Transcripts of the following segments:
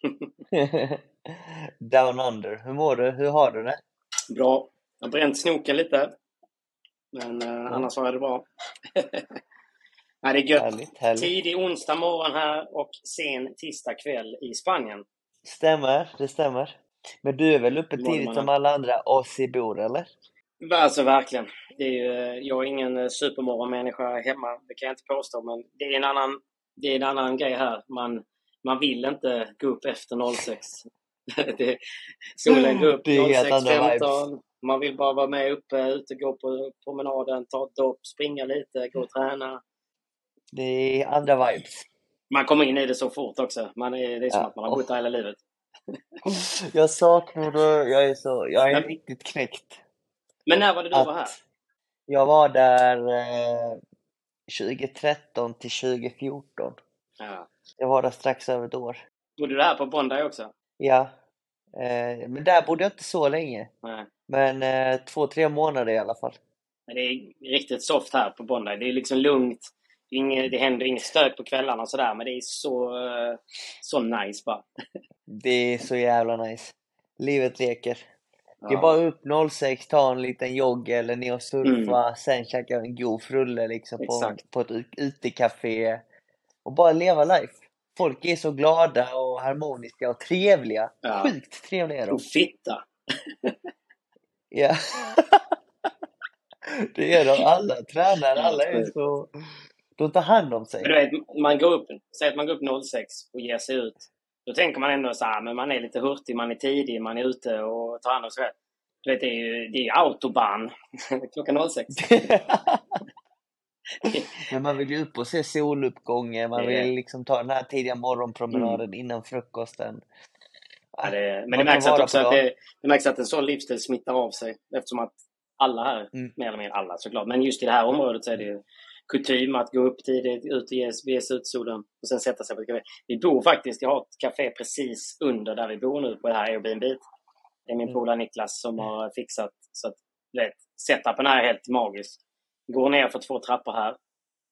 Down under. Hur mår du? Hur har du det? Bra. Jag har bränt snoken lite. Men eh, annars har jag det bra. Nej, det är gött. Härligt, härligt. Tidig onsdag morgon här och sen tisdag kväll i Spanien. Stämmer, det stämmer. Men du är väl uppe Morgon, tidigt som alla andra Ozzy-bor, eller? Alltså verkligen. Det är ju, eh, jag är ingen eh, supermorgonmänniska hemma, det kan jag inte påstå. Men det är en annan, det är en annan grej här. Man, man vill inte gå upp efter 06. det, solen går upp Det är helt andra 06.15. Man vill bara vara med uppe, ute, gå på promenaden, ta ett dopp, springa lite, gå och träna. Det är andra vibes. Man kommer in i det så fort också. Man är, det är som Ja. att man har bott där hela livet. Jag saknar det. Jag är så... Jag är Men- riktigt knäckt. Men när var det du var här? Jag var där eh, 2013 till 2014. Ja. Jag var där strax över ett år. Bodde du här på Bondi också? Ja. Eh, men där bodde jag inte så länge. Nej. Men eh, två, tre månader i alla fall. Men det är riktigt soft här på Bondi. Det är liksom lugnt. Det, inget, det händer inget stök på kvällarna och sådär, men det är så, eh, så nice bara. Det är så jävla nice. Livet leker. Det är Ja. bara upp 06, ta en liten jogg eller ner och surfa, sen käka en god frulle liksom på, Mm. Exakt. på ett ut- utekafé. Och bara leva life. Folk är så glada och harmoniska och trevliga. Ja. Sjukt trevliga är de. Och fitta. Ja. det är de alla. Tränare, alla är så... De tar hand om sig. Du vet, man går upp, säg att man går upp 06 och ger sig ut. Då tänker man ändå så här, men man är lite hurtig, man är tidig, man är ute och tar hand om sig själv. Du vet, det är ju, det är ju autobahn klockan 06. Men man vill ju upp och se soluppgången, man vill liksom ta den här tidiga morgonpromenaden innan frukosten. Ja, det, men det märks, att också att det, det märks att en sån livsstil smittar av sig eftersom att alla här, Mm. mer eller mindre alla såklart, men just i det här området så är det ju kutym att gå upp tidigt, ut och ge, ge sig ut solen och sen sätta sig på ett café. Vi bor faktiskt, jag har ett café precis under där vi bor nu på det här Airbnb. Det är min Mm. polare Niklas som har fixat så att vet, setupen är helt magisk. Går ner för två trappor här,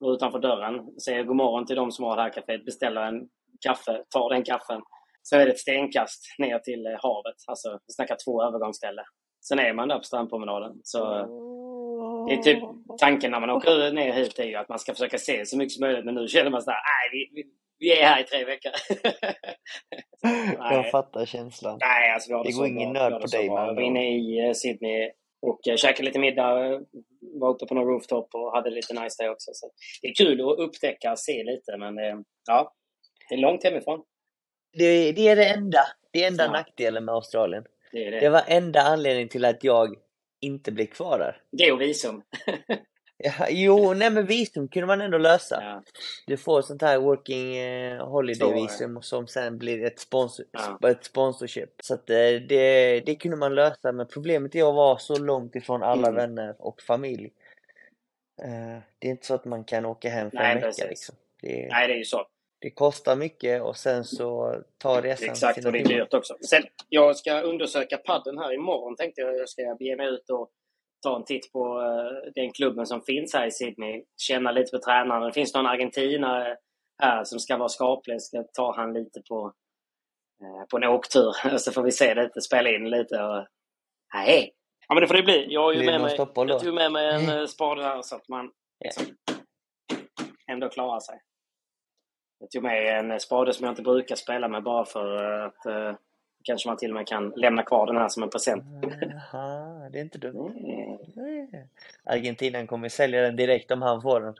går utanför dörren, säger god morgon till de som har det här kaféet, beställer en kaffe, tar den kaffen. Sen är det ett stenkast ner till eh, havet. Alltså, vi snackar två övergångsställen. Sen är man där på strandpromenaden. Så eh, det är typ tanken när man åker ner hit är ju att man ska försöka se så mycket som möjligt. Men nu känner man sådär, nej, vi, vi, vi är här i tre veckor. Jag fattar känslan. Nej, alltså vi har det, Det så går ingen Vi nöd på så dig, andra var inne i eh, Sydney och käkade lite middag. Var uppe på någon rooftop och hade lite nice där också. Så det är kul att upptäcka och se lite, men eh, ja, det är långt hemifrån. Det, det är det enda, det är enda Ja. nackdelen med Australien. Det är det. Det var enda anledningen till att jag inte blev kvar där. Det och visum. Ja, jo, nej men visum kunde man ändå lösa. Ja. Du får sånt här working eh, holiday visum som sen blir ett, sponsor, Ja. ett sponsorship. Så att eh, det, det kunde man lösa men problemet är att vara så långt ifrån alla Mm. vänner och familj. Eh, det är inte så att man kan åka hem för Nej, en vecka liksom. Det Nej, det är ju så. Det kostar mycket och sen så tar resan Exakt, och det är dyrt också. Sen, jag ska undersöka padden här imorgon tänkte jag. Jag ska bege mig ut och ta en titt på eh, den klubben som finns här i Sydney. Känna lite på tränaren. Det finns någon argentinare här som ska vara skaplig. Ska ta han lite på, eh, på en åktur. Så får vi se lite, spela in lite. Och... Nej! Ja men det får det bli. Jag, har ju med mig, jag tog med mig en eh, spade här så att man ändå klarar sig. Jag tog med en spade som jag inte brukar spela med bara för att kanske man till och med kan lämna kvar den här som en present. Aha, det är inte dumt. Mm. Argentinaren kommer sälja den direkt om han får den.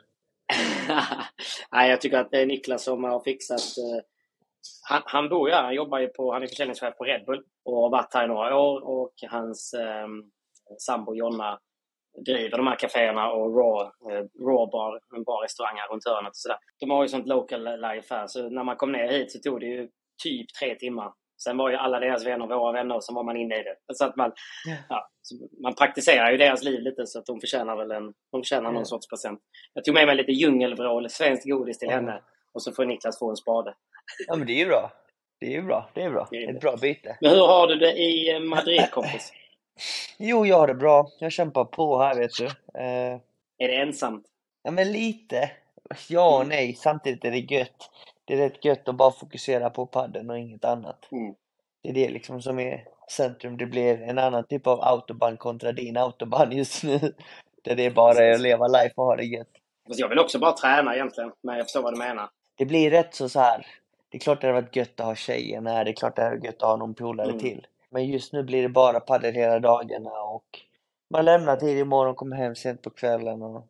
Nej, jag tycker att det är Niklas som har fixat... eh, han, han bor ju här. Han jobbar ju på... Han är försäljningschef på Red Bull och har varit här i några år. Och hans eh, sambo Jonna driver de här kaféerna och Raw, eh, Raw bar, en bar restaurang här runt hörnet och sådär. De har ju sånt local life här. Så när man kom ner hit så tog det ju typ tre timmar. Sen var ju alla deras vänner våra vänner och så var man inne i det. Så att man, ja, så man praktiserar ju deras liv lite så att de förtjänar väl en, de förtjänar någon Ja. sorts present. Jag tog med mig lite djungelvrål, svenskt godis till Ja. henne. Och så får Niklas få en spade. Ja men det är ju bra. Det är ju bra. Det är bra. Det är Ett bra byte. Men hur har du det i eh, Madrid kompis? Jo, jag har det bra. Jag kämpar på här vet du. Eh, Är det ensamt? ja men lite. Ja och nej. Samtidigt är det gött. Det är rätt gött att bara fokusera på padden och inget annat. Mm. Det är det liksom som är centrum. Det blir en annan typ av autobahn kontra din autobahn just nu. Där det är bara att leva life och ha det gött. Fast jag vill också bara träna egentligen. Men jag förstår vad du menar. Det blir rätt så så här. Det är klart det hade varit gött att ha tjejen här. Det är klart det hade varit gött att ha någon polare Mm. till. Men just nu blir det bara padel hela dagarna och man lämnar tidigt morgon, kommer hem sent på kvällen och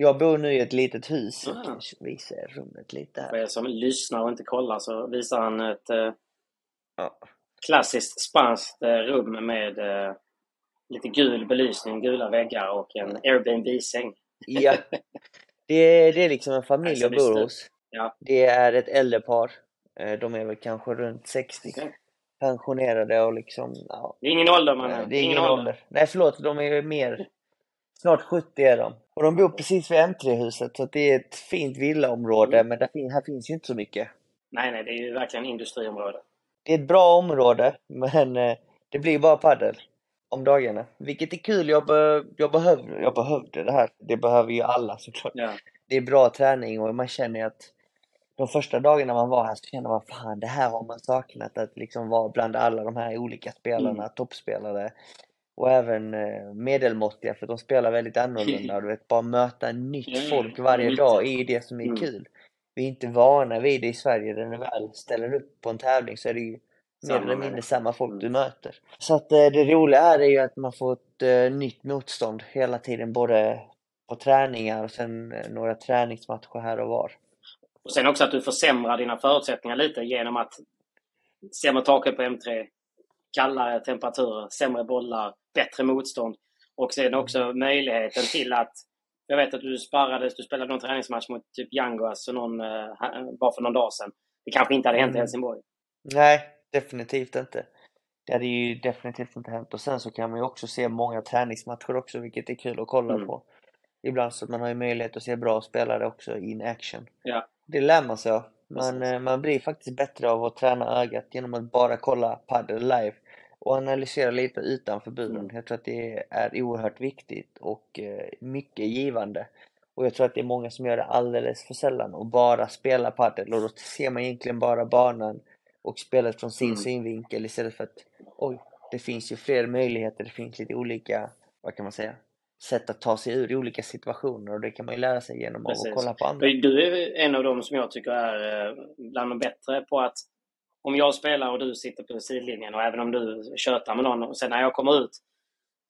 jag bor nu i ett litet hus. Jag Ah. kanske visar rummet lite För här. er som lyssnar och inte kollar så visar han ett eh, Ja. klassiskt spanskt eh, rum med eh, lite gul belysning, gula väggar och en Airbnb-säng. Ja. Det är, det är liksom en familj Alltså, jag bor hos. Ja. Det är ett äldre par. Eh, De är väl kanske runt 60. Okej. Pensionerade och liksom, ja. Det är ingen ålder mannen. det är ingen ålder. Nej förlåt, de är mer... Snart 70 är de. Och de bor precis vid M3-huset så det är ett fint villaområde men där här finns ju inte så mycket. Nej, nej, det är ju verkligen industriområde. Det är ett bra område men eh, det blir bara paddel om dagarna. Vilket är kul, jag, be, jag, behöver, jag behövde det här. Det behöver ju alla såklart. Ja. Det är bra träning och man känner att de första dagarna man var här så kände man fan det här har man saknat att liksom vara bland alla de här olika spelarna, Mm. toppspelare och även eh, medelmåttiga för de spelar väldigt annorlunda. Du vet, bara möta nytt folk varje dag är det som är Mm. kul. Vi är inte vana vid det i Sverige när väl ställer upp på en tävling så är det ju mer eller mindre samma folk Mm. du möter. Så att eh, det roliga är ju att man får ett eh, nytt motstånd hela tiden både på träningar och sen några träningsmatcher här och var. Och sen också att du försämrar dina förutsättningar lite genom att sämre taket på M3, kallare temperaturer, sämre bollar, bättre motstånd. Och sen också möjligheten till att jag vet att du sparrades, du spelade någon träningsmatch mot typ Yanguas och någon, eh, bara för någon dag sedan. Det kanske inte hade hänt i Mm. Helsingborg. Nej, definitivt inte. Det hade ju definitivt inte hänt. Och sen så kan man ju också se många träningsmatcher också, vilket är kul att kolla Mm. på. Ibland så att man har ju möjlighet att se bra spelare också in action. Ja. Det lär man sig av. Man, eh, man blir faktiskt bättre av att träna ögat genom att bara kolla padel live och analysera lite utanför buren. Mm. Jag tror att det är oerhört viktigt och eh, mycket givande. Och jag tror att det är många som gör det alldeles för sällan och bara spelar padel och då ser man egentligen bara banan och spelet från sin Mm. synvinkel istället för att oj, det finns ju fler möjligheter, det finns lite olika, vad kan man säga, sätt att ta sig ur i olika situationer och det kan man ju lära sig genom Precis. att kolla på andra. Du är en av dem som jag tycker är eh, bland de bättre på att om jag spelar och du sitter på sidlinjen och även om du tjötar med någon och sen när jag kommer ut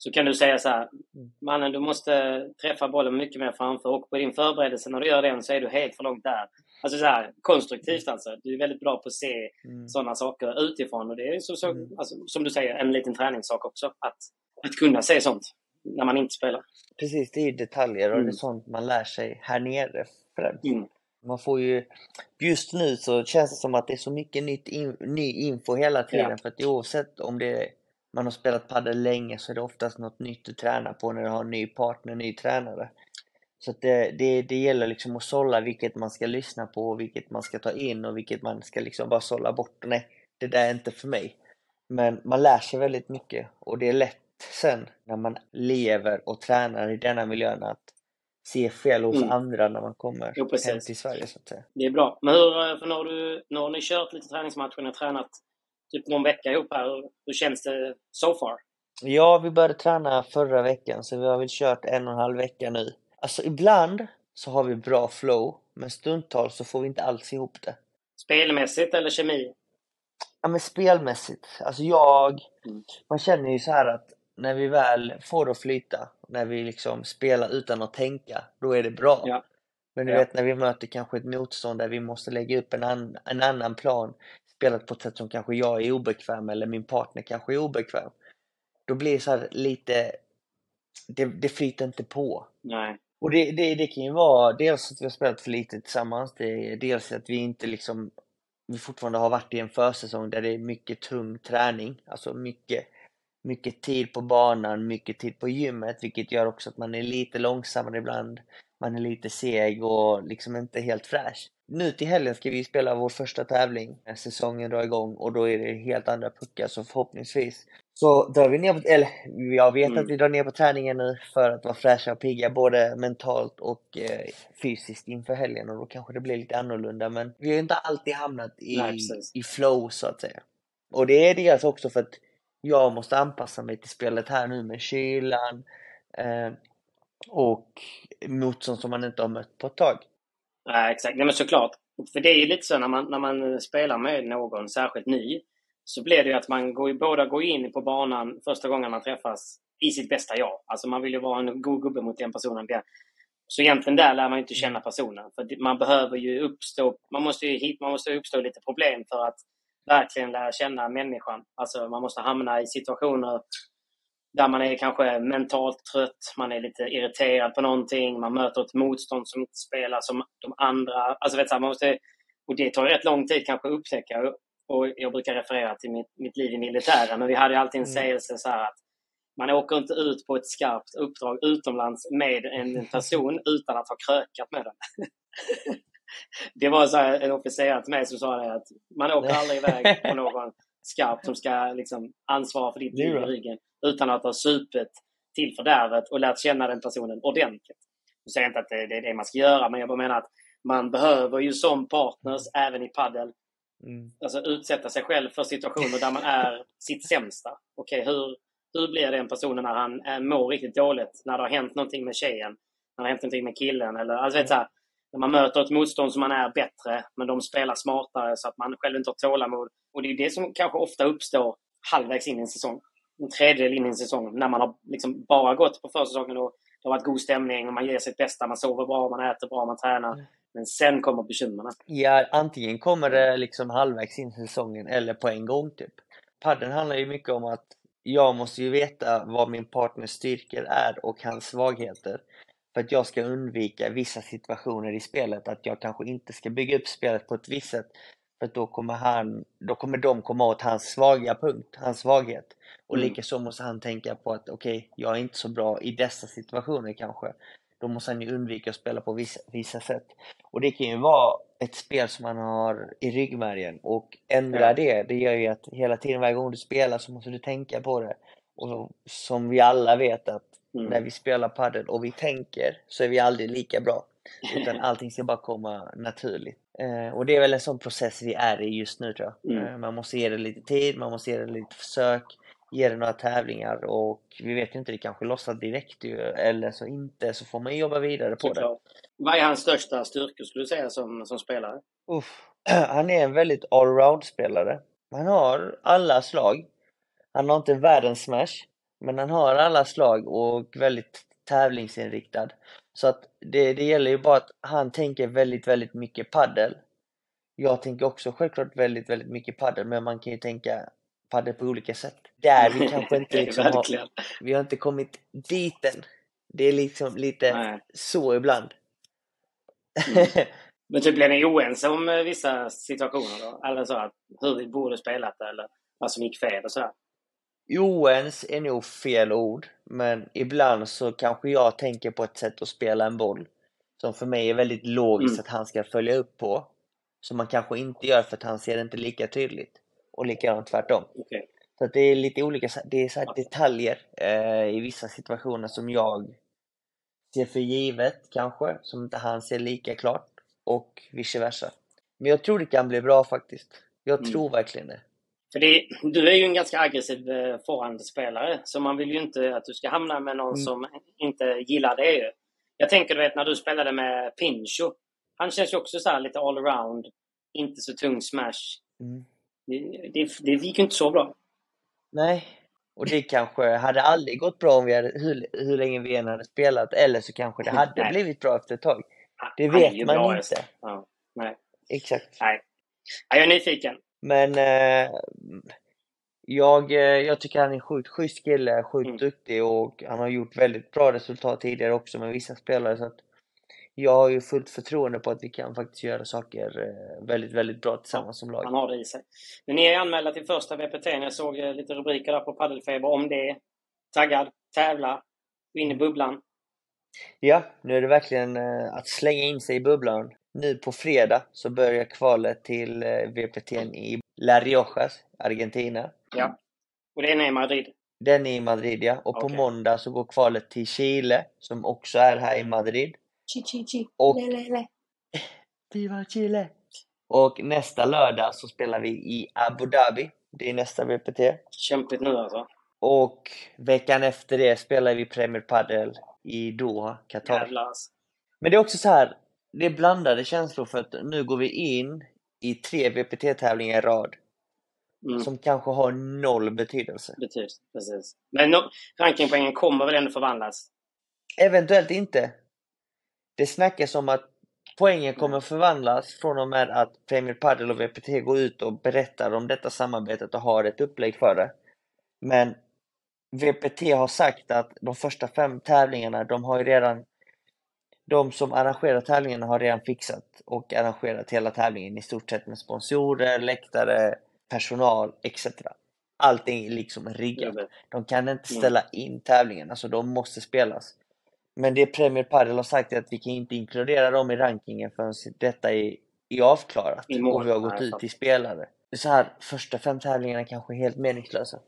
så kan du säga så här Mm. Mannen du måste träffa bollen mycket mer framför och på din förberedelse när du gör den så är du helt för långt där. Alltså så här, konstruktivt alltså. Du är väldigt bra på att se Mm. sådana saker utifrån och det är så, så, Mm. alltså, som du säger en liten träningssak också. Att, att kunna se sånt när man inte spelar. Precis, det är ju detaljer och det Mm. är sånt man lär sig här nere. Mm. Man får ju, just nu så känns det som att det är så mycket nytt in, ny info hela tiden Ja. för att oavsett om det man har spelat padel länge så är det oftast något nytt du tränar på när du har en ny partner, ny tränare. Så att det, det, det gäller liksom att sålla vilket man ska lyssna på, vilket man ska ta in och vilket man ska liksom bara sålla bort. Nej, det där är inte för mig. Men man lär sig väldigt mycket och det är lätt sen när man lever och tränar i denna miljön att se fel hos mm. andra när man kommer jo, hem till Sverige så att säga. Det är bra. Men hur, för nu har, du, nu har ni kört lite träningsmatcher, ni har tränat typ någon vecka ihop här. Hur, hur känns det so far? Ja, vi började träna förra veckan så vi har väl kört en och en halv vecka nu. Alltså ibland så har vi bra flow, men stundtals så får vi inte alls ihop det. Spelmässigt eller kemi? Ja men spelmässigt. Alltså jag, mm. man känner ju så här att när vi väl får det att flyta, när vi liksom spelar utan att tänka, då är det bra. Ja. Men du ja. vet när vi möter kanske ett motstånd där vi måste lägga upp en, an, en annan plan, spelat på ett sätt som kanske jag är obekväm eller min partner kanske är obekväm. Då blir det så lite, det, det flyter inte på. Nej. Och det, det, det kan ju vara dels att vi har spelat för lite tillsammans, det är dels att vi inte liksom vi fortfarande har varit i en försäsong där det är mycket tung träning, alltså mycket, mycket tid på banan, mycket tid på gymmet, vilket gör också att man är lite långsammare ibland. Man är lite seg och liksom inte helt fräsch. Nu till helgen ska vi spela vår första tävling när säsongen drar igång och då är det helt andra puckar så förhoppningsvis så drar vi ner på, eller jag vet mm. att vi drar ner på träningen nu för att vara fräscha och pigga både mentalt och eh, fysiskt inför helgen och då kanske det blir lite annorlunda men vi har ju inte alltid hamnat i, Nej, i flow så att säga. Och det är dels också för att jag måste anpassa mig till spelet här nu med kylan eh, och motstånd som man inte har mött på ett tag. Nej, exakt. Nej, men såklart. För det är ju lite så när man, när man spelar med någon, särskilt ny, så blir det ju att man går, båda går in på banan första gången man träffas i sitt bästa jag. Alltså man vill ju vara en god gubbe mot den personen. Så egentligen där lär man inte känna personen. För man behöver ju uppstå, man måste ju, man måste uppstå lite problem för att verkligen lära känna människan. Alltså man måste hamna i situationer där man är kanske mentalt trött, man är lite irriterad på någonting, man möter ett motstånd som inte spelar som de andra. Alltså vet du, man måste, och det tar rätt lång tid kanske att upptäcka. Och jag brukar referera till mitt, mitt liv i militären, men vi hade alltid en mm. sägelse så här att man åker inte ut på ett skarpt uppdrag utomlands med en person utan att ha krökat med den. det var så här, en officer till mig som sa det att man åker aldrig iväg på någon skarp som ska liksom ansvara för ditt liv i ryggen utan att ha supit till fördärvet och lärt känna den personen ordentligt. Jag säger inte att det är det man ska göra, men jag bara menar att man behöver ju som partners, även i paddel, mm. alltså utsätta sig själv för situationer där man är sitt sämsta. Okej, okay, hur, hur blir den personen när han är, mår riktigt dåligt? När det har hänt någonting med tjejen? När det har hänt någonting med killen? Eller, alltså, vet, så här, när man möter ett motstånd som man är bättre, men de spelar smartare så att man själv inte har tålamod. Och det är det som kanske ofta uppstår halvvägs in i en säsong. En tredjedel in i en säsong. När man har liksom bara gått på försäsongen och det har varit god stämning och man ger sitt bästa. Man sover bra, man äter bra, man tränar. Mm. Men sen kommer bekymren. Ja, antingen kommer det liksom halvvägs in i säsongen eller på en gång typ. Padden handlar ju mycket om att jag måste ju veta vad min partners styrkor är och hans svagheter för att jag ska undvika vissa situationer i spelet, att jag kanske inte ska bygga upp spelet på ett visst sätt. För att då kommer, han, då kommer de komma åt hans svaga punkt, hans svaghet. Och mm. likaså måste han tänka på att okej, okay, jag är inte så bra i dessa situationer kanske. Då måste han ju undvika att spela på vissa, vissa sätt. Och det kan ju vara ett spel som man har i ryggmärgen och ändra ja. det, det gör ju att hela tiden varje gång du spelar så måste du tänka på det. Och som vi alla vet att Mm. När vi spelar padel och vi tänker så är vi aldrig lika bra. Utan allting ska bara komma naturligt. Eh, och det är väl en sån process vi är i just nu tror jag. Mm. Eh, man måste ge det lite tid, man måste ge det lite försök, ge det några tävlingar och vi vet ju inte, det kanske lossar direkt ju, eller så inte, så får man jobba vidare på det. Vad är hans största styrka skulle du säga som, som spelare? Uff. Han är en väldigt allround-spelare. Han har alla slag. Han har inte världens smash, men han har alla slag och väldigt tävlingsinriktad. Så att det, det gäller ju bara att han tänker väldigt, väldigt mycket paddel. Jag tänker också självklart väldigt, väldigt mycket paddel, men man kan ju tänka paddel på olika sätt. Där vi kanske inte liksom har, vi har inte kommit dit än. Det är liksom lite Nej. så ibland. Mm. Men typ blir ni oense om eh, vissa situationer då? Eller så att hur vi borde spelat eller vad som gick fel och sådär? Oens är nog fel ord, men ibland så kanske jag tänker på ett sätt att spela en boll som för mig är väldigt logiskt Mm. att han ska följa upp på. Som man kanske inte gör för att han ser det inte lika tydligt. Och likadant tvärtom. Okej. Så det är lite olika, det är så detaljer eh, i vissa situationer som jag ser för givet kanske, som inte han ser lika klart och vice versa. Men jag tror det kan bli bra faktiskt. Jag Mm. tror verkligen det. För det, du är ju en ganska aggressiv eh, forehandspelare, så man vill ju inte att du ska hamna med någon Mm. som inte gillar det. Jag tänker du vet när du spelade med Pincho. Han känns ju också så här lite allround, inte så tung smash. Mm. Det, det, det gick ju inte så bra. Nej, och det kanske hade aldrig gått bra om vi hade, hur, hur länge vi än hade spelat, eller så kanske det hade Nej. blivit bra efter ett tag. Det vet man inte. Ja, nej. Exakt. nej. Ja, Jag är nyfiken. Men eh, jag, eh, jag tycker han är sjukt schysst kille, sjukt Mm. duktig och han har gjort väldigt bra resultat tidigare också med vissa spelare. Så att jag har ju fullt förtroende på att vi kan faktiskt göra saker eh, väldigt, väldigt bra tillsammans som Han lag. har det i sig. Men ni är anmälda till första VPT. Jag såg eh, lite rubriker där på Paddelfeber om det. Taggad, tävla, in i bubblan. Ja, nu är det verkligen att slänga in sig i bubblan. Nu på fredag så börjar kvalet till eh, VPT i La Riojas, Argentina. Ja. Och det är i Madrid. Den är i Madrid ja, och på Okej. måndag så går kvalet till Chile som också är här i Madrid. Chi, chi, chi. Och Le, le, le. Viva Chile! Och nästa lördag så spelar vi i Abu Dhabi. Det är nästa VPT. Kämpigt nu alltså. Och veckan efter det spelar vi Premier Padel i Doha, Qatar. Jävlar alltså. Men det är också så här, det är blandade känslor för att nu går vi in i tre VPT-tävlingar i rad Mm. som kanske har noll betydelse. Betyder, precis. Men no, rankingpoängen kommer väl ändå förvandlas? Eventuellt inte. Det snackas om att poängen kommer förvandlas från och med att Premier Padel och VPT går ut och berättar om detta samarbetet och har ett upplägg för det. Men VPT har sagt att de första fem tävlingarna, de har ju redan de som arrangerar tävlingarna har redan fixat och arrangerat hela tävlingen i stort sett med sponsorer, läktare, personal etc. Allting är liksom riggat. De kan inte Mm. ställa in tävlingarna, så de måste spelas. Men det Premier Padel har sagt är att vi kan inte inkludera dem i rankingen förrän detta är, är avklarat och vi har gått ut till spelare. Så här, första fem tävlingarna kanske är helt meningslösa.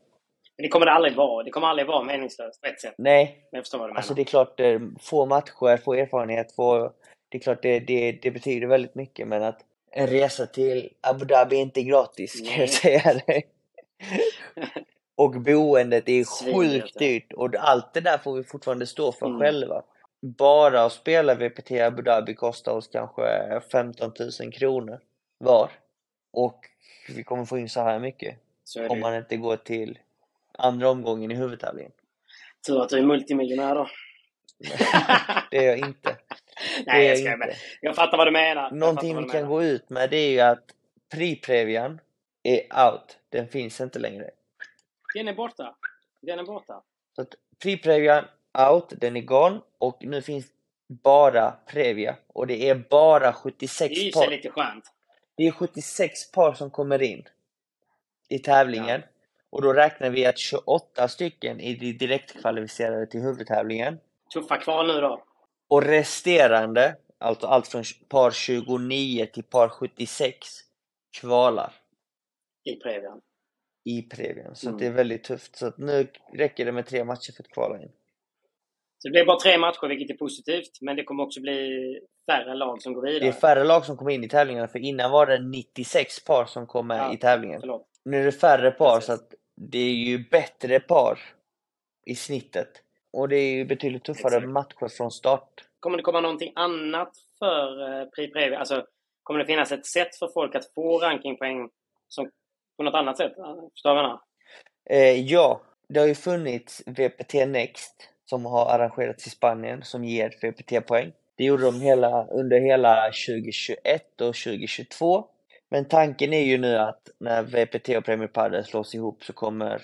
Men det kommer det aldrig vara. Det kommer aldrig vara meningslöst på ett sätt. Nej, Men jag förstår vad du menar. alltså det är klart, eh, få matcher, få erfarenhet, få... Det är klart det, det, det betyder väldigt mycket men att en resa till Abu Dhabi är inte gratis kan jag säga dig. Och boendet är sjukt dyrt och allt det där får vi fortfarande stå för Mm. själva. Bara att spela VPT Abu Dhabi kostar oss kanske 15 000 kronor var. Och vi kommer få in så här mycket Så om man inte går till andra omgången i huvudtävlingen. Tur att du är multimiljonär då. Det är jag inte. Det Nej, är jag skojar. Men jag fattar vad du menar. Jag Någonting vi kan menar. gå ut med det är ju att Priprevian är out. Den finns inte längre. Den är borta. Den är borta. Så att Priprevian out, den är gone och nu finns bara Previa och det är bara Det 76 är ju par. sig lite skönt. Det är 76 par som kommer in i tävlingen och då räknar vi att 28 stycken är direktkvalificerade till huvudtävlingen Tuffa kval nu då. och resterande, alltså allt från par 29 till par 76 kvalar. I Previan. i Previan. Så Mm. det är väldigt tufft. Så nu räcker det med tre matcher för att kvala in. Så det blir bara tre matcher, vilket är positivt. Men det kommer också bli färre lag som går vidare. Det är färre lag som kommer in i tävlingarna för innan var det 96 par som kom med Ja, i tävlingen. Förlåt. Nu är det färre par Precis. så att det är ju bättre par i snittet. Och det är ju betydligt tuffare Exakt. matcher från start. Kommer det komma någonting annat för eh, Pri Previ? Alltså, kommer det finnas ett sätt för folk att få rankingpoäng som, på något annat sätt? Förstår du vad jag menar? Eh, ja, det har ju funnits VPT Next som har arrangerats i Spanien som ger VPT-poäng. Det gjorde de hela, under hela 2021 och 2022. Men tanken är ju nu att när VPT och Premier Padel slås ihop så kommer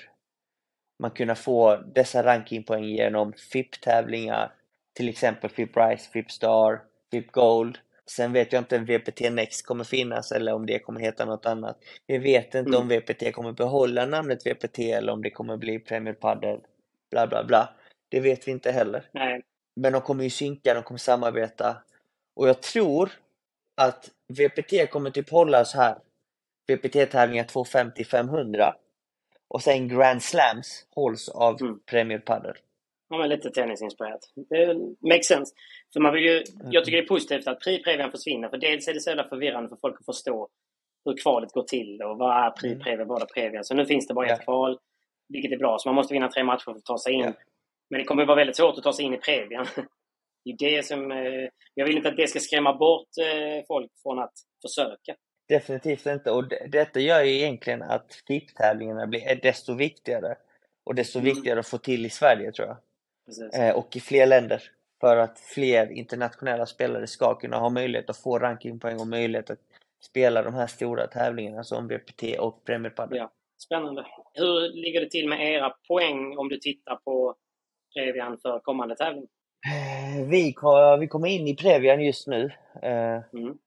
man kunna få dessa rankingpoäng genom FIP-tävlingar. Till exempel FIP Rise, FIP Star, FIP Gold. Sen vet jag inte om VPT Next kommer finnas eller om det kommer heta något annat. Vi vet inte Mm. om VPT kommer behålla namnet VPT eller om det kommer bli Premier Padel, bla bla bla. Det vet vi inte heller. Nej. Men de kommer ju synka, de kommer samarbeta. Och jag tror att VPT kommer typ hålla så här. VPT-tävlingar 250-500. Och sen Grand Slams hålls av Mm. Premier Padel. Ja, men lite tennisinspirerat. Det makes sense. För man vill ju, jag tycker det är positivt att Pri-Previan försvinner. För dels är det så jävla förvirrande för folk att förstå hur kvalet går till och vad är Pri-Previan, vad är Previan. Så nu finns det bara Ja. ett kval, vilket är bra. Så man måste vinna tre matcher för att ta sig in. Ja. Men det kommer vara väldigt svårt att ta sig in i Previan. Det är det som... eh, Jag vill inte att det ska skrämma bort eh, folk från att försöka. Definitivt inte. Och det, detta gör ju egentligen att FIP-tävlingarna blir är desto viktigare. Och desto Mm. viktigare att få till i Sverige tror jag. Eh, och i fler länder. För att fler internationella spelare ska kunna ha möjlighet att få rankingpoäng och möjlighet att spela de här stora tävlingarna som VPT och Premier Padel. Ja. Spännande. Hur ligger det till med era poäng om du tittar på Previan för kommande tävling? Eh, Vi, vi kommer in i Previan just nu. Eh, Mm.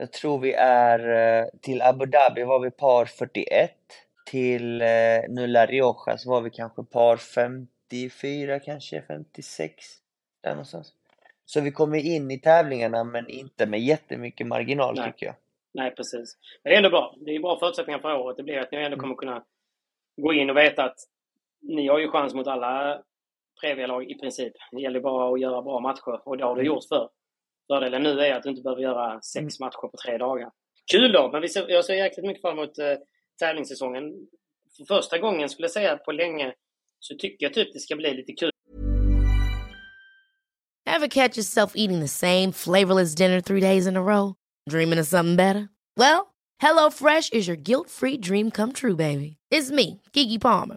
Jag tror vi är eh, till Abu Dhabi var vi par 41. Till eh, nu La Rioja så var vi kanske par 54 kanske, 56. Där någonstans. Så vi kommer in i tävlingarna men inte med jättemycket marginal Nej. tycker jag. Nej, precis. Men det är ändå bra. Det är bra förutsättningar för året. Det blir att ni ändå kommer kunna gå in och veta att ni har ju chans mot alla Previa-lag i princip. Det gäller bara att göra bra matcher och det har du gjort för. Fördelen nu är att du inte behöver göra sex matcher på tre dagar. Kul då! Men vi ser, jag ser jäkligt mycket fram emot eh, tävlingssäsongen. För första gången skulle jag säga på länge så tycker jag typ det ska bli lite kul Ever catch yourself eating the same flavorless dinner three days in a row? Dreaming of something better? Well, HelloFresh is your guilt-free dream come true, baby. It's me, Kiki Palmer.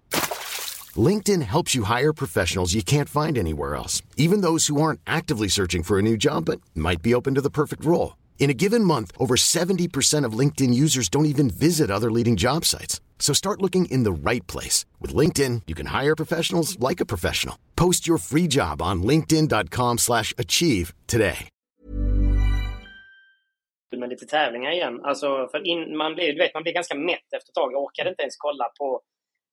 LinkedIn helps you hire professionals you can't find anywhere else, even those who aren't actively searching for a new job but might be open to the perfect role. In a given month, over 70% of LinkedIn users don't even visit other leading job sites. So start looking in the right place. With LinkedIn, you can hire professionals like a professional. Post your free job on linkedin.com slash achieve today. med lite tävlingar igen. Alltså, för in, man, blir, vet, man blir ganska mätt efter ett tag. Jag orkade inte ens kolla på,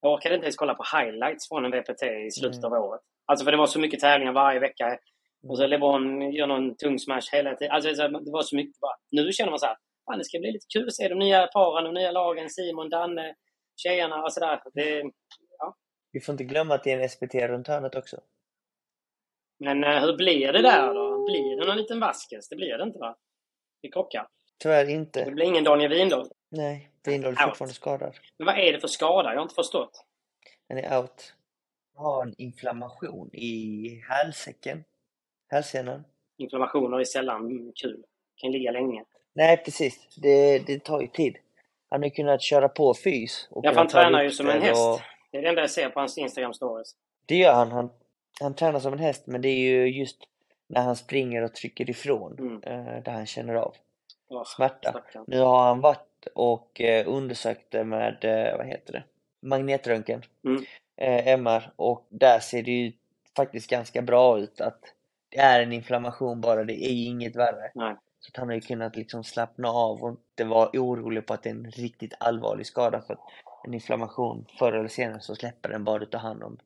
jag orkade inte ens kolla på highlights från en VPT i slutet av året. Alltså för det var så mycket tävlingar varje vecka. Och så LeBron gör någon tung smash hela tiden. Alltså så- det var så mycket bara. Nu känner man så här, fan det ska bli lite kul att se de nya paren, de nya lagen, Simon, Danne, tjejerna och sådär. Det, Vi får inte glömma att det är en SPT runt hörnet också. men eh, hur blir det där då? Blir det någon liten vaskes? Det blir det inte va? Det krockar. Tyvärr inte. Det blir ingen Daniel Windahl. Nej, Windahl är Out. fortfarande skadad. Men vad är det för skada? Jag har inte förstått. Den är out. Har en inflammation i hälsäcken. Hälsenan. Inflammationer är sällan kul. Kan ligga länge. Nej, precis. Det, det tar ju tid. Han har kunnat köra på fys. Och Ja, han tränar ju som en häst. och- Det är det enda jag ser på hans Instagram stories. Det gör han. han. Han tränar som en häst, men det är ju just när han springer och trycker ifrån Mm. eh, där han känner av Åh, smärta. stackarn. Nu har han varit och eh, undersökt det med, eh, vad heter det, magnetröntgen, Mm. eh, MR, och där ser det ju faktiskt ganska bra ut att det är en inflammation bara, det är inget värre. Nej. Så att han har ju kunnat liksom slappna av och inte vara orolig på att det är en riktigt allvarlig skada för att en inflammation förr eller senare så släpper den bara du tar hand om,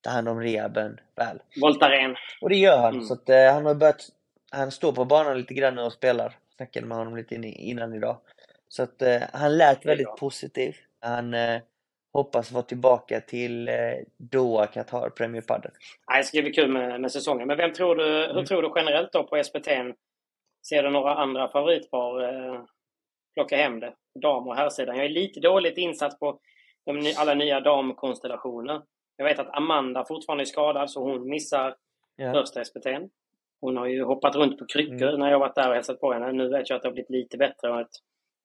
tar hand om rehaben väl. Voltaren. Och det gör han. Mm. Så att, eh, han har börjat, han står på banan lite grann nu och spelar. Snackade med honom lite in, innan idag. Så att eh, han lät väldigt positiv. Han eh, hoppas vara tillbaka till eh, Doha, Qatar, Premier Padel. Det ska bli kul med, med säsongen. Men vem tror du, hur Mm. tror du generellt då på SPT? Ser du några andra favoritpar eh, plocka hem det? Dam och herrsidan. Jag är lite dåligt insatt på de, alla nya damkonstellationer. Jag vet att Amanda fortfarande är skadad så hon missar Ja. första SPT. Hon har ju hoppat runt på kryckor Mm. när jag varit där och hälsat på henne. Nu vet jag att det har blivit lite bättre. Och att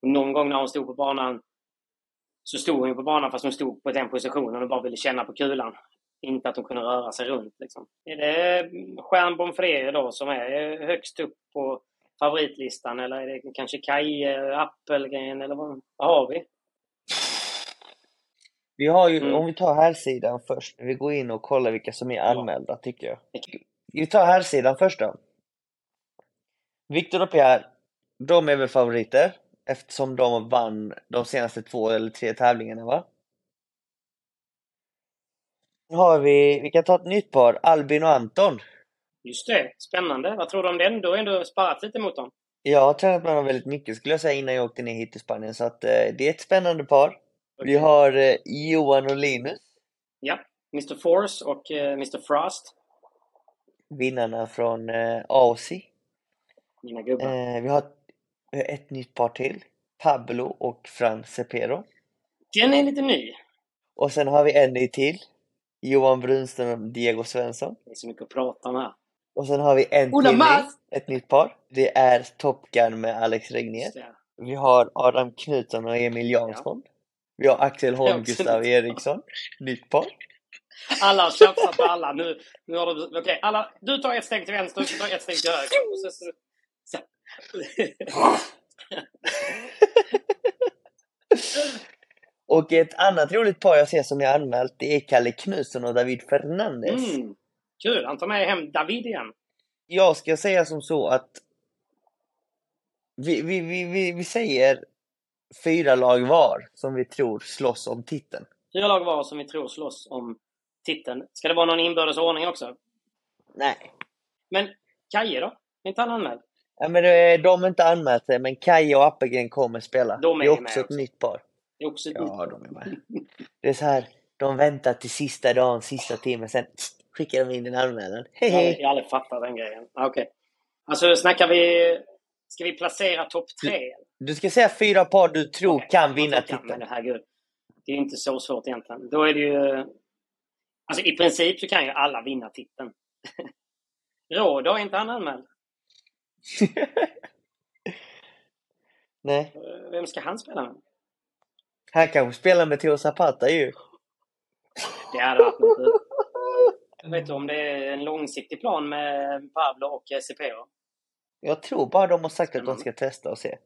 någon gång när hon stod på banan så stod hon ju på banan fast hon stod på den positionen och bara ville känna på kulan. Inte att hon kunde röra sig runt. Liksom. Är det Stjärnbom Freje då som är högst upp på favoritlistan eller är det kanske Kaje, Appelgren eller vad, vad har vi? Vi har ju, Mm. om vi tar här sidan först, vi går in och kollar vilka som är anmälda tycker jag. Vi tar här sidan först då. Viktor och Pierre, de är väl favoriter eftersom de vann de senaste två eller tre tävlingarna va? Nu har vi, vi kan ta ett nytt par, Albin och Anton. Just det, spännande. Vad tror du om den? Du har ändå sparat lite mot dem. Jag har tränat med dem väldigt mycket skulle jag säga innan jag åkte ner hit till Spanien så att eh, det är ett spännande par. Vi har eh, Johan och Linus, Ja, Mr Force och eh, Mr Frost. Vinnarna från eh, Aussie. Mina gubbar. Eh, vi har vi har ett nytt par till. Pablo och Fran Cepero. Den är lite ny. Och sen har vi en ny till. Johan Brunström och Diego Svensson. Det är så mycket att prata om här. Och sen har vi en Ola till ny, ett nytt par. Det är Top Gun med Alex Regnér. Vi har Adam Knutsson och Emil Jansson. Vi har Axel Holm, Ja, Gustav. Eriksson. Nytt par. Alla har tjafsat på alla. Nu, nu har du... Okej, alla... Du tar ett steg till vänster du tar ett steg till höger. Och så, så, så. Och ett annat roligt par jag ser som är anmält, det är Kalle Knutsson och David Fernandes. Mm. Kul, han tar med hem David igen. Jag ska säga som så att vi, vi, vi, vi, vi säger fyra lag var som vi tror slåss om titeln. Fyra lag var som vi tror slåss om titeln. Ska det vara någon inbördes ordning också? Nej. Men Kaje då? Är inte han anmäld? Ja, men det- de har inte anmält sig, men Kaja och Appelgren kommer spela. De är det är med också ett också. nytt par. Det är också ett Ja, de är med. Det är så här, de väntar till sista dagen, sista timmen, sen skickar de in en anmälan. Hej Jag, hej! jag har aldrig fattat den grejen. Okej. Alltså, snackar vi... Ska vi placera topp tre? Du ska säga fyra par du tror Okej, kan vinna titeln. Men herregud. Det är inte så svårt egentligen. Då är det ju... Alltså i princip så kan ju alla vinna titeln. Rådå, är inte han anmäld? Nej, Eh, Vem ska han spela med? han kanske spelar med Theo Zapata ju. Det hade varit något. Jag vet inte om det är en långsiktig plan med Pablo och Cepero. Jag tror bara de har sagt att de Spännande. ska testa och se.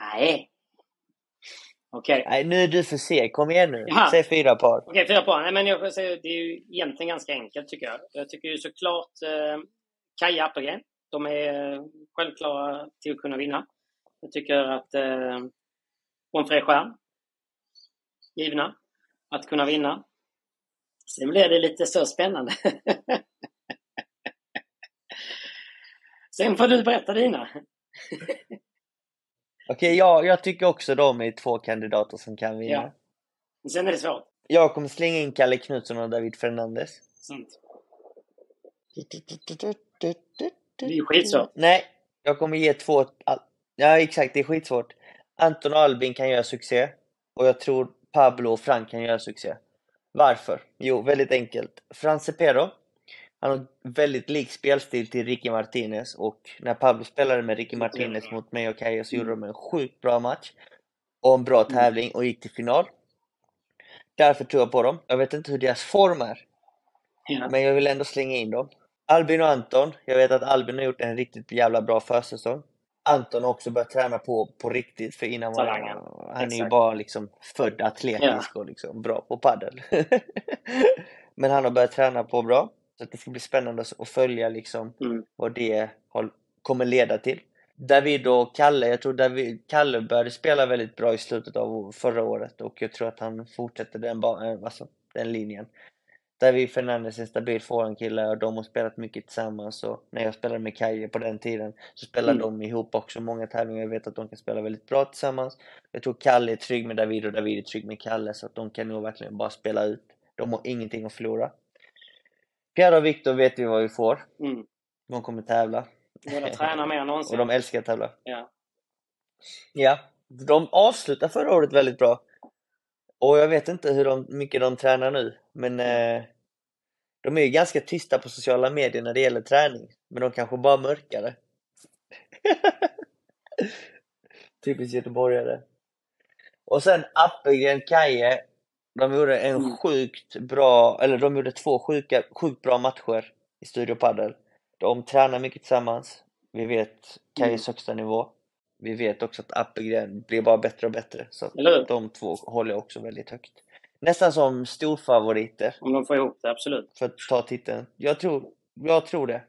Nej. Okej. Nej, nu är du för seg. Kom igen nu. Jaha. Säg fyra par. Okej, fyra poäng. Nej, men jag säga, det är ju egentligen ganska enkelt tycker jag. Jag tycker ju såklart eh, Kaja Appelgren. De är självklara till att kunna vinna. Jag tycker att eh, Onfred Stjärn, givna att kunna vinna. Sen blir det lite så spännande. Sen får du berätta dina. Okej, ja, jag tycker också de är två kandidater som kan vinna. Ja. Sen är det svårt. Jag kommer slänga in Kalle Knutsson och David Fernandes. Sant. Det är ju skitsvårt. Nej, jag kommer ge två... Ja, exakt. Det är skitsvårt. Anton och Albin kan göra succé. Och jag tror Pablo och Frank kan göra succé. Varför? Jo, väldigt enkelt. Fran Cepero, han har väldigt lik spelstil till Ricky Martinez och när Pablo spelade med Ricky Martinez mot mig och Kaja så gjorde de en sjukt bra match och en bra tävling och gick till final. Därför tror jag på dem. Jag vet inte hur deras form är, Ja. men jag vill ändå slänga in dem. Albin och Anton. Jag vet att Albin har gjort en riktigt jävla bra försäsong. Anton har också börjat träna på, på riktigt för innan var Talangen. han är ju bara liksom född atletisk och liksom bra på paddel. Men han har börjat träna på bra. Så det ska bli spännande att följa liksom Mm. vad det kommer leda till. David och Kalle, jag tror David, Kalle började spela väldigt bra i slutet av förra året och jag tror att han fortsätter den, eh, alltså, den linjen. David Fernandes är en stabil forehandkille och de har spelat mycket tillsammans och när jag spelade med Kaje på den tiden så spelade Mm. de ihop också många tävlingar. Jag vet att de kan spela väldigt bra tillsammans. Jag tror Kalle är trygg med David och David är trygg med Kalle så att de kan nog verkligen bara spela ut. De har ingenting att förlora. Pierre och Viktor vet vi vad vi får. Mm. De kommer tävla. Båda tränar mer än Och någonsin. de älskar att tävla. Ja. Ja, de avslutade förra året väldigt bra. Och jag vet inte hur de, mycket de tränar nu, men eh, De är ju ganska tysta på sociala medier när det gäller träning, men de kanske bara mörkare. Typiskt göteborgare. Och sen Appelgren, Kaje, de gjorde en Mm. sjukt bra, eller de gjorde två sjuka, sjukt bra matcher i Studio Padel. De tränar mycket tillsammans. Vi vet Kajes högsta nivå. Vi vet också att Appelgren blir bara bättre och bättre. Så att de två håller jag också väldigt högt. Nästan som storfavoriter Om de får ihop det, absolut. för att ta titeln. Jag tror, jag tror det.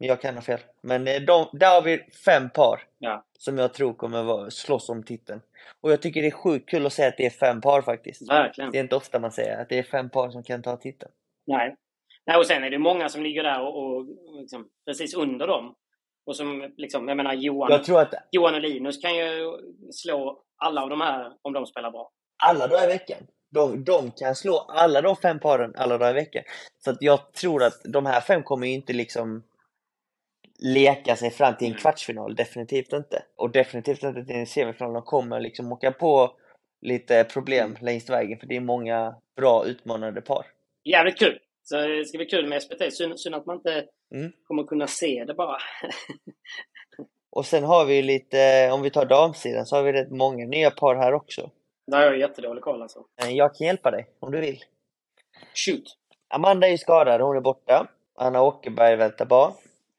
Men jag kan ha fel. Men eh, de, där har vi fem par Ja, som jag tror kommer vara, slåss om titeln. Och jag tycker det är sjukt kul att säga att det är fem par faktiskt. verkligen. Det är inte ofta man säger att det är fem par som kan ta titeln. Nej. Nej, och sen är det många som ligger där och, och liksom, precis under dem. Och som liksom, jag menar Johan, Jag tror att Johan och Linus kan ju slå alla av de här om de spelar bra. alla dagar i veckan, de, de kan slå alla de fem paren alla dagar i veckan. Så att jag tror att de här fem kommer ju inte liksom leka sig fram till en Mm. kvartsfinal, definitivt inte. Och definitivt inte till en semifinal. De kommer liksom åka på lite problem Mm. längs vägen för det är många bra utmanande par. Jävligt kul! Så det ska bli kul med SPT. Synd, synd att man inte Mm. kommer kunna se det bara. Och sen har vi lite, om vi tar damsidan, så har vi rätt många nya par här också. Där har jag jättedålig koll alltså. Eh, Jag kan hjälpa dig om du vill. Shoot! Amanda är ju skadad, hon är borta. Anna Åkerberg väntar barn.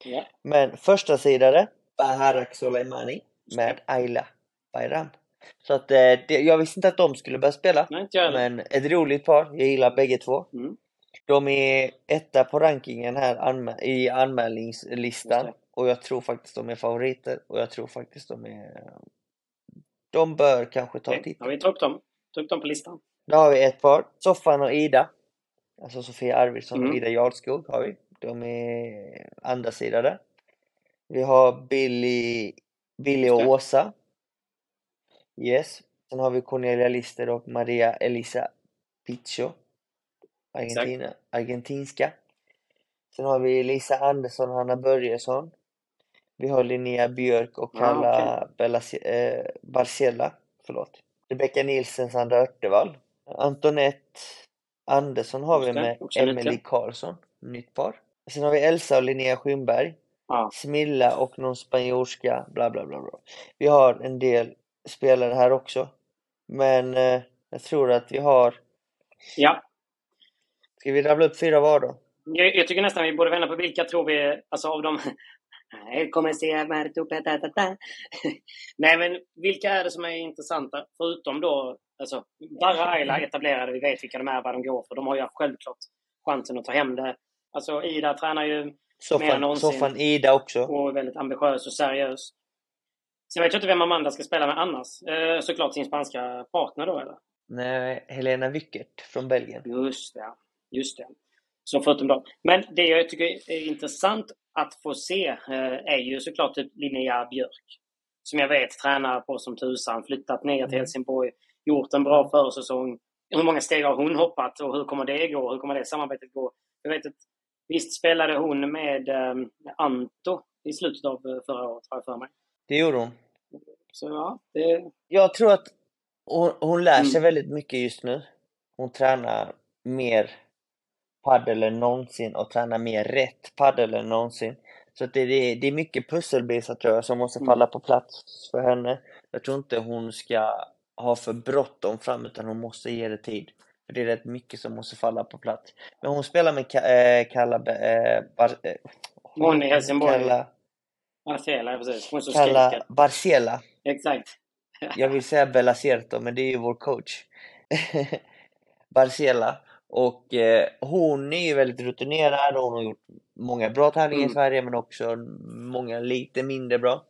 Ja. Men första sidare Baharak Soleimani med Ayla Bayram. Så att eh, det, jag visste inte att de skulle börja spela. Nej. Men ett roligt par, jag gillar bägge två. Mm. De är etta på rankingen här anmä- i anmälningslistan. Och jag tror faktiskt de är favoriter. Och jag tror faktiskt de är... De bör kanske ta Har titeln. vi tagit dem? Tagit dem på listan? Då har vi ett par. Soffan och Ida. Alltså Sofia Arvidsson och Mm. Ida Jarlskog har vi. De är andra sidade. Vi har Billy, Billy och. Åsa. Yes. Sen har vi Cornelia Lister och Maria Elisa Piccio. Argentina, argentinska. Sen har vi Lisa Andersson och Hanna Börjesson. Vi har Linnea Björk och Ah, Carla Bella, eh, Barcella. Förlåt. Rebecka Nilsen, Sandra Örtevall. Antonette Andersson har vi med. Emelie Karlsson. Nytt par. Sen har vi Elsa och Linnea Skymberg. Ja. Smilla och någon spanjorska, bla bla bla. bla. Vi har en del spelare här också. Men eh, jag tror att vi har... ja. Ska vi rabbla upp fyra var då? Jag, jag tycker nästan vi borde vända på vilka tror vi, alltså av dem... Kommer se Marto Petatata. Nej men vilka är det som är intressanta? Förutom då, alltså Darra Ayla etablerade, vi vet vilka de är, vad de går för. De har ju självklart chansen att ta hem det. Alltså Ida tränar ju Mer än Soffan, någonsin. soffan Ida också. och är väldigt ambitiös och seriös. Sen vet jag inte vem Amanda ska spela med annars. Eh, såklart sin spanska partner då eller? Nej, Helena Wickert från Belgien. Just det. Just det. Så förutom dem. Men det jag tycker är intressant att få se eh, är ju såklart typ Linnea Björk. Som jag vet tränar på som tusan, flyttat ner till Mm. Helsingborg, gjort en bra försäsong. Hur många steg har hon hoppat och hur kommer det gå? Hur kommer det samarbetet gå? Jag vet att visst spelade hon med eh, Anto i slutet av eh, förra året, har jag för mig. Det gjorde hon. Så ja, det... Jag tror att hon, hon lär sig Mm. väldigt mycket just nu. Hon tränar mer paddel än någonsin och tränar mer rätt paddel än någonsin. Så det, det, det är mycket pusselbitar tror jag som måste Mm. falla på plats för henne. Jag tror inte hon ska ha för bråttom fram utan hon måste ge det tid. För det är rätt mycket som måste falla på plats. Men hon spelar med Ka- eh, Kalla... Eh, Bar, eh, Hon i Helsingborg. Kalla, Marcela, precis. Hon som Kalla skriker. Barcela. Exakt. Jag vill säga Belacierto, men det är ju vår coach. Barcela. Och eh, hon är ju väldigt rutinerad och hon har gjort många bra tävlingar Mm. i Sverige men också många lite mindre bra.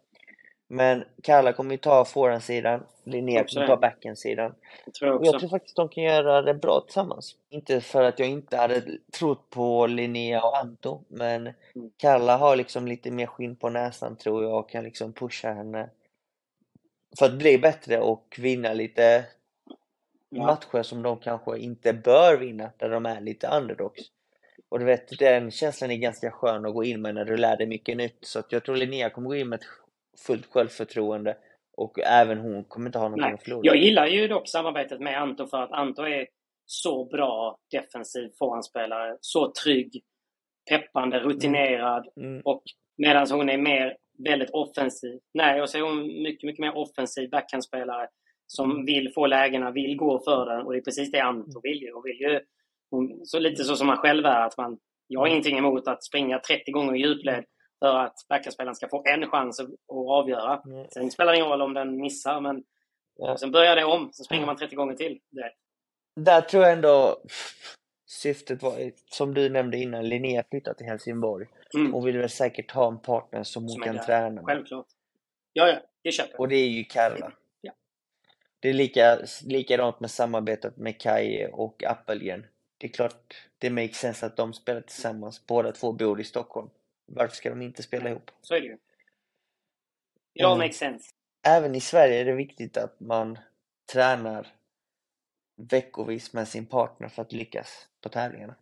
Men Kalla kommer ju ta forehandsidan, Linnea kommer ta backhandsidan. Tror jag jag tror faktiskt de kan göra det bra tillsammans. Inte för att jag inte hade trott på Linnea och Anto, men Mm. Kalla har liksom lite mer skinn på näsan tror jag och kan liksom pusha henne för att bli bättre och vinna lite Ja. matcher som de kanske inte bör vinna, där de är lite underdogs. Och du vet, den känslan är ganska skön att gå in med när du lär dig mycket nytt. Så att jag tror Linnea kommer gå in med ett fullt självförtroende och även hon kommer inte ha någonting Nej. att förlora. Jag gillar ju dock samarbetet med Anto för att Anto är så bra defensiv forehandspelare. Så trygg, peppande, rutinerad. Mm. Och medan hon är mer väldigt offensiv. Nej, och så är hon mycket, mycket mer offensiv backhandspelare som vill få lägena, vill gå för den. Och det är precis det Anto vill ju. Hon vill ju hon, så lite så som man själv är. Att man, jag har ingenting emot att springa 30 gånger i djupled för att backhandspelaren ska få en chans att, att avgöra. Mm. Sen spelar det ingen roll om den missar, men Ja. sen börjar det om. Så springer man 30 gånger till. Det. Där tror jag ändå syftet var, som du nämnde innan, Linnea flyttat till Helsingborg. Mm. Hon vill väl säkert ha en partner som hon Som är kan träna med. Självklart. Ja, ja, det köper jag. Och det är ju Karla. Ja. Det är lika, likadant med samarbetet med Kai och Appelgren. Det är klart det makes sense att de spelar tillsammans. Båda två bor i Stockholm. Varför ska de inte spela ihop? Så är det ju. It all Mm. makes sense. Även i Sverige är det viktigt att man tränar veckovis med sin partner för att lyckas på tävlingarna.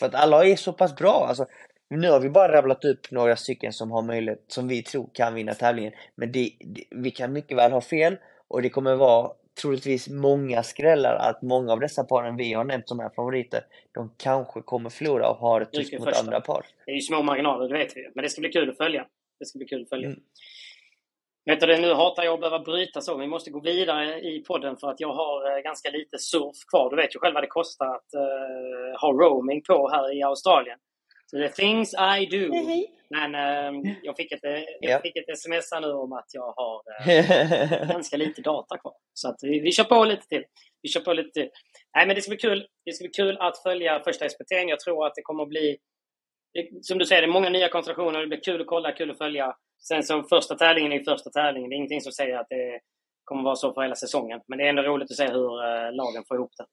För att alla är så pass bra. Alltså, nu har vi bara rabblat upp några stycken som har möjlighet, som vi tror kan vinna tävlingen. Men det, det, vi kan mycket väl ha fel och det kommer vara troligtvis många skrällar att många av dessa paren vi har nämnt som är favoriter, de kanske kommer förlora och har det tufft mot första. andra par. Det är ju små marginaler, det vet vi. Men det ska bli kul att följa. Det ska bli kul att följa. Mm. Vet du det, nu hatar jag att behöva bryta så. Vi måste gå vidare i podden för att jag har eh, ganska lite surf kvar. Du vet ju själv vad det kostar att eh, ha roaming på här i Australien. Så the things I do. Men eh, jag, fick ett, jag Ja. fick ett sms här nu om att jag har eh, ganska lite data kvar. Så att vi, vi kör på lite till. Vi kör på lite till. Nej, men det ska bli kul. Det ska bli kul att följa första SPT. Jag tror att det kommer att bli, som du säger, det är många nya konstellationer. Det blir kul att kolla, kul att följa. Sen så första tävlingen är första tävlingen. Det är ingenting som säger att det kommer att vara så för hela säsongen. Men det är ändå roligt att se hur eh, lagen får ihop det.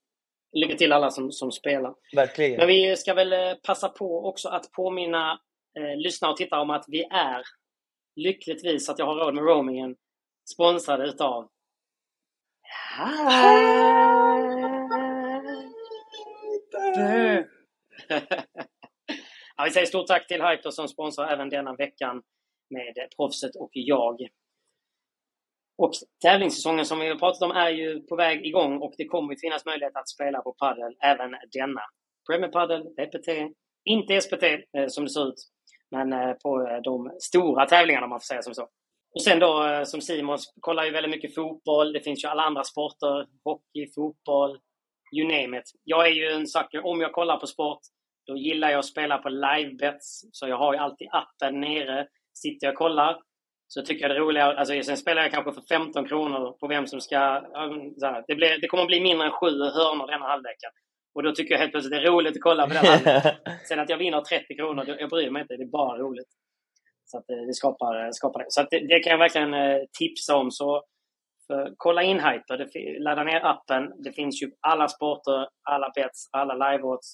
Lycka till alla som, som spelar. Verkligen. Men vi ska väl eh, passa på också att påminna eh, lyssnare och tittare om att vi är, lyckligtvis att jag har råd med roamingen, sponsrade utav ja, vi säger stort tack till Hyper som sponsrar även denna veckan med Proffset och jag. Och tävlingssäsongen som vi har pratat om är ju på väg igång och det kommer att finnas möjlighet att spela på padel även denna. Premier Padel, EPT, inte SPT eh, som det ser ut, men eh, på eh, de stora tävlingarna om man får säga som så. Och sen då eh, som Simon kollar ju väldigt mycket fotboll. Det finns ju alla andra sporter. Hockey, fotboll, you name it. Jag är ju en sucker. Om jag kollar på sport, då gillar jag att spela på livebets. Så jag har ju alltid appen nere. Sitter jag och kollar så tycker jag det är roligare. Alltså, sen spelar jag kanske för 15 kronor på vem som ska... Så här, det, blir, det kommer att bli mindre än sju hörnor denna halvleken. Och då tycker jag helt plötsligt det är roligt att kolla på den. Sen att jag vinner 30 kronor, jag bryr mig inte. Det är bara roligt. Så att eh, det skapar, skapar det. Så att det, det kan jag verkligen eh, tipsa om. Så kolla in Hyper. Det, ladda ner appen. Det finns ju alla sporter, alla bets, alla live-odds.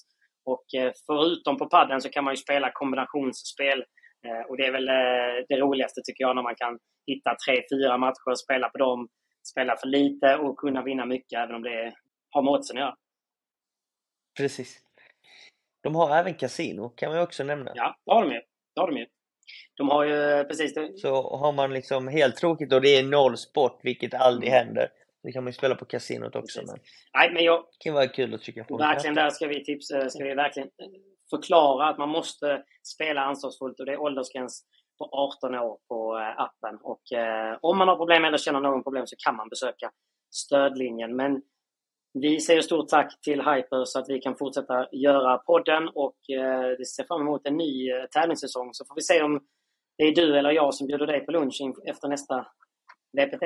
Och eh, förutom på padden så kan man ju spela kombinationsspel. Eh, och det är väl eh, det roligaste tycker jag när man kan hitta tre, fyra matcher, spela på dem, spela för lite och kunna vinna mycket även om det har med oddsen att göra. Precis. De har även kasino, kan man ju också nämna. Ja, det har de ju. Det har de ju. De har ju precis det. Så har man liksom helt tråkigt och det är noll sport, vilket aldrig Mm. händer, då kan man ju spela på kasinot också. Precis. Men Nej, men jag, det kan vara kul att trycka på en verkligen där ska vi tipsa, ska vi verkligen eh, förklara att man måste spela ansvarsfullt och det är åldersgräns på 18 år på eh, appen. Och eh, om man har problem eller känner någon problem så kan man besöka stödlinjen. Men vi säger stort tack till Hyper så att vi kan fortsätta göra podden och eh, vi ser fram emot en ny eh, tävlingssäsong. Så får vi se om det är du eller jag som bjuder dig på lunch efter nästa VPT.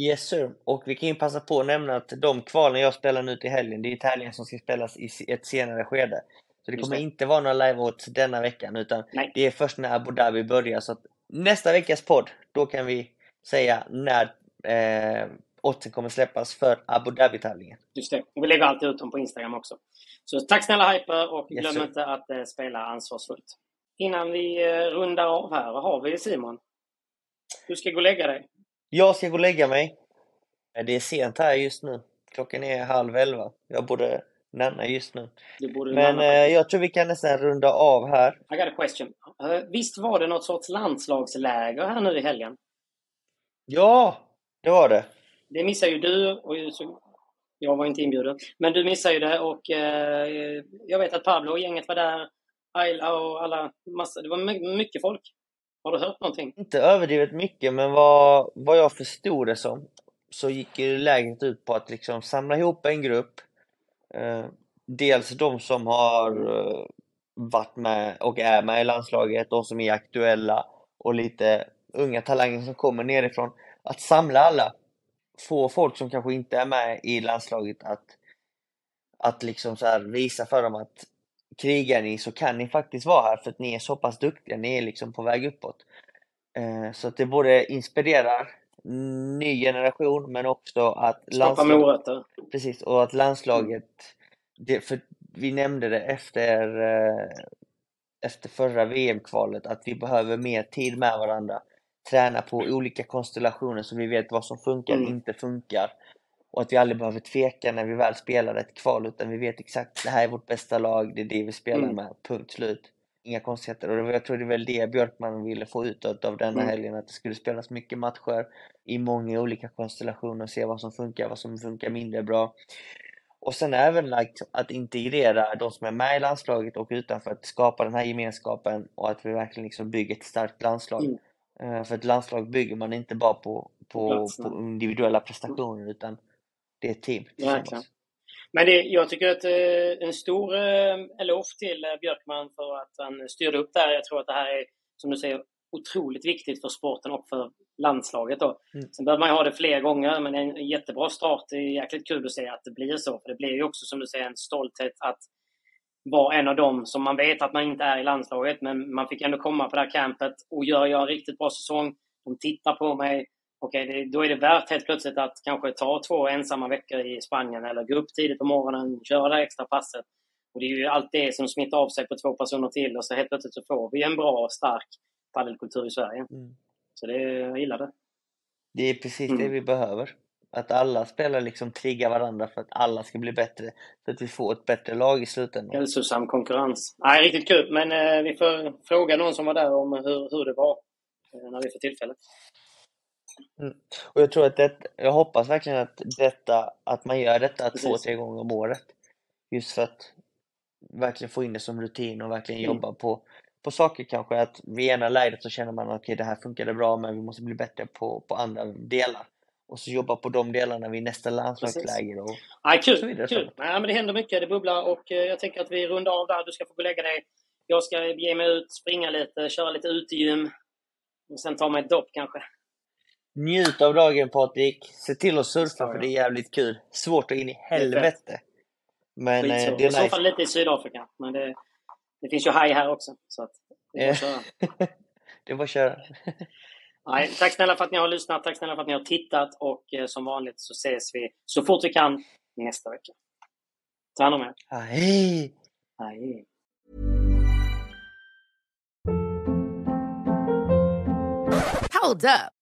Yes sir. Och vi kan ju passa på att nämna att de kvalen jag spelar nu till helgen, det är tävlingar som ska spelas i ett senare skede. Så det Just kommer det. inte vara några live denna veckan utan Nej. det är först när Abu Dhabi börjar. Så att nästa veckas podd, då kan vi säga när eh, oddsen kommer släppas för Abu Dhabi-tävlingen. Just det. Och vi lägger alltid ut dem på Instagram också. Så tack snälla Hyper och Yes, glöm sir. inte att eh, spela ansvarsfullt. Innan vi eh, rundar av här, vad har vi Simon? Du ska gå och lägga dig. Jag ska gå och lägga mig. Det är sent här just nu. Klockan är halv elva. Jag borde nanna just nu. Men eh, jag tror vi kan nästan runda av här. I got a question. Eh, visst var det något sorts landslagsläger här nu i helgen? Ja, det var det. Det missar ju du. Och så... Jag var inte inbjuden. Men du missade ju det och eh, jag vet att Pablo och gänget var där. Ayla och alla. Massa, det var mycket folk. Har du hört någonting? Inte överdrivet mycket, men vad, vad jag förstod det som så gick ju läget ut på att liksom samla ihop en grupp. Eh, dels de som har eh, varit med och är med i landslaget, de som är aktuella och lite unga talanger som kommer nerifrån. Att samla alla, få folk som kanske inte är med i landslaget att, att liksom så visa för dem att krigar ni så kan ni faktiskt vara här för att ni är så pass duktiga, ni är liksom på väg uppåt. Eh, så att det både inspirerar ny generation men också att morötter. Precis, och att landslaget, det, för vi nämnde det efter, eh, efter förra VM-kvalet, att vi behöver mer tid med varandra. Träna på olika konstellationer så vi vet vad som funkar och mm. inte funkar. Och att vi aldrig behöver tveka när vi väl spelar ett kval utan vi vet exakt det här är vårt bästa lag, det är det vi spelar mm. med, punkt slut. Inga konstigheter. Och jag tror det är väl det Björkman ville få ut av denna mm. helgen, att det skulle spelas mycket matcher i många olika konstellationer, se vad som funkar, vad som funkar mindre bra. Och sen även like, att integrera de som är med i landslaget och utanför, att skapa den här gemenskapen och att vi verkligen liksom bygger ett starkt landslag. Mm. Uh, för ett landslag bygger man inte bara på, på, på individuella prestationer utan det är ett team tillsammans. Men det, jag tycker att eh, en stor eh, eloge till eh, Björkman för att han styrde upp det här. Jag tror att det här är, som du säger, otroligt viktigt för sporten och för landslaget. Då. Mm. Sen behöver man ju ha det fler gånger, men en jättebra start. Det är jäkligt kul att se att det blir så. För det blir ju också, som du säger, en stolthet att vara en av dem som man vet att man inte är i landslaget. Men man fick ändå komma på det här campet och gör jag en riktigt bra säsong. De tittar på mig okej, okay, då är det värt helt plötsligt att kanske ta två ensamma veckor i Spanien eller gå upp tidigt på morgonen, köra det extra passet. Och det är ju allt det som smittar av sig på två personer till och så helt plötsligt så får vi en bra, stark padelkultur i Sverige. Mm. Så det, jag gillar det. Det är precis mm. det vi behöver. Att alla spelare liksom triggar varandra för att alla ska bli bättre. Så att vi får ett bättre lag i slutändan. Hälsosam konkurrens. Nej, riktigt kul. Men eh, vi får fråga någon som var där om hur, hur det var eh, när vi får tillfälle. Mm. Och jag tror att det, jag hoppas verkligen att detta, att man gör detta Precis. två, tre gånger om året. Just för att verkligen få in det som rutin och verkligen mm. jobba på, på saker kanske. Att vid ena läget så känner man att okay, det här funkade bra men vi måste bli bättre på, på andra delar. Och så jobba på de delarna vid nästa landslagsläger och, Aj, kul, så vidare. Kul. Nej, men det händer mycket, det bubblar och eh, jag tänker att vi rundar av där. Du ska få gå och lägga dig. Jag ska ge mig ut, springa lite, köra lite utegym. Och sen ta mig ett dopp kanske. Njut av dagen Patrik. Se till att surfa för det är jävligt kul. Svårt att in i helvete. Men eh, det är nice. I så fall lite i Sydafrika. Men det, det finns ju haj här också. Så att det är bara att köra. det är bara att köra. Nej, tack snälla för att ni har lyssnat. Tack snälla för att ni har tittat. Och eh, som vanligt så ses vi så fort vi kan nästa vecka. Ta hand om er. Hej! Hej. Hold up.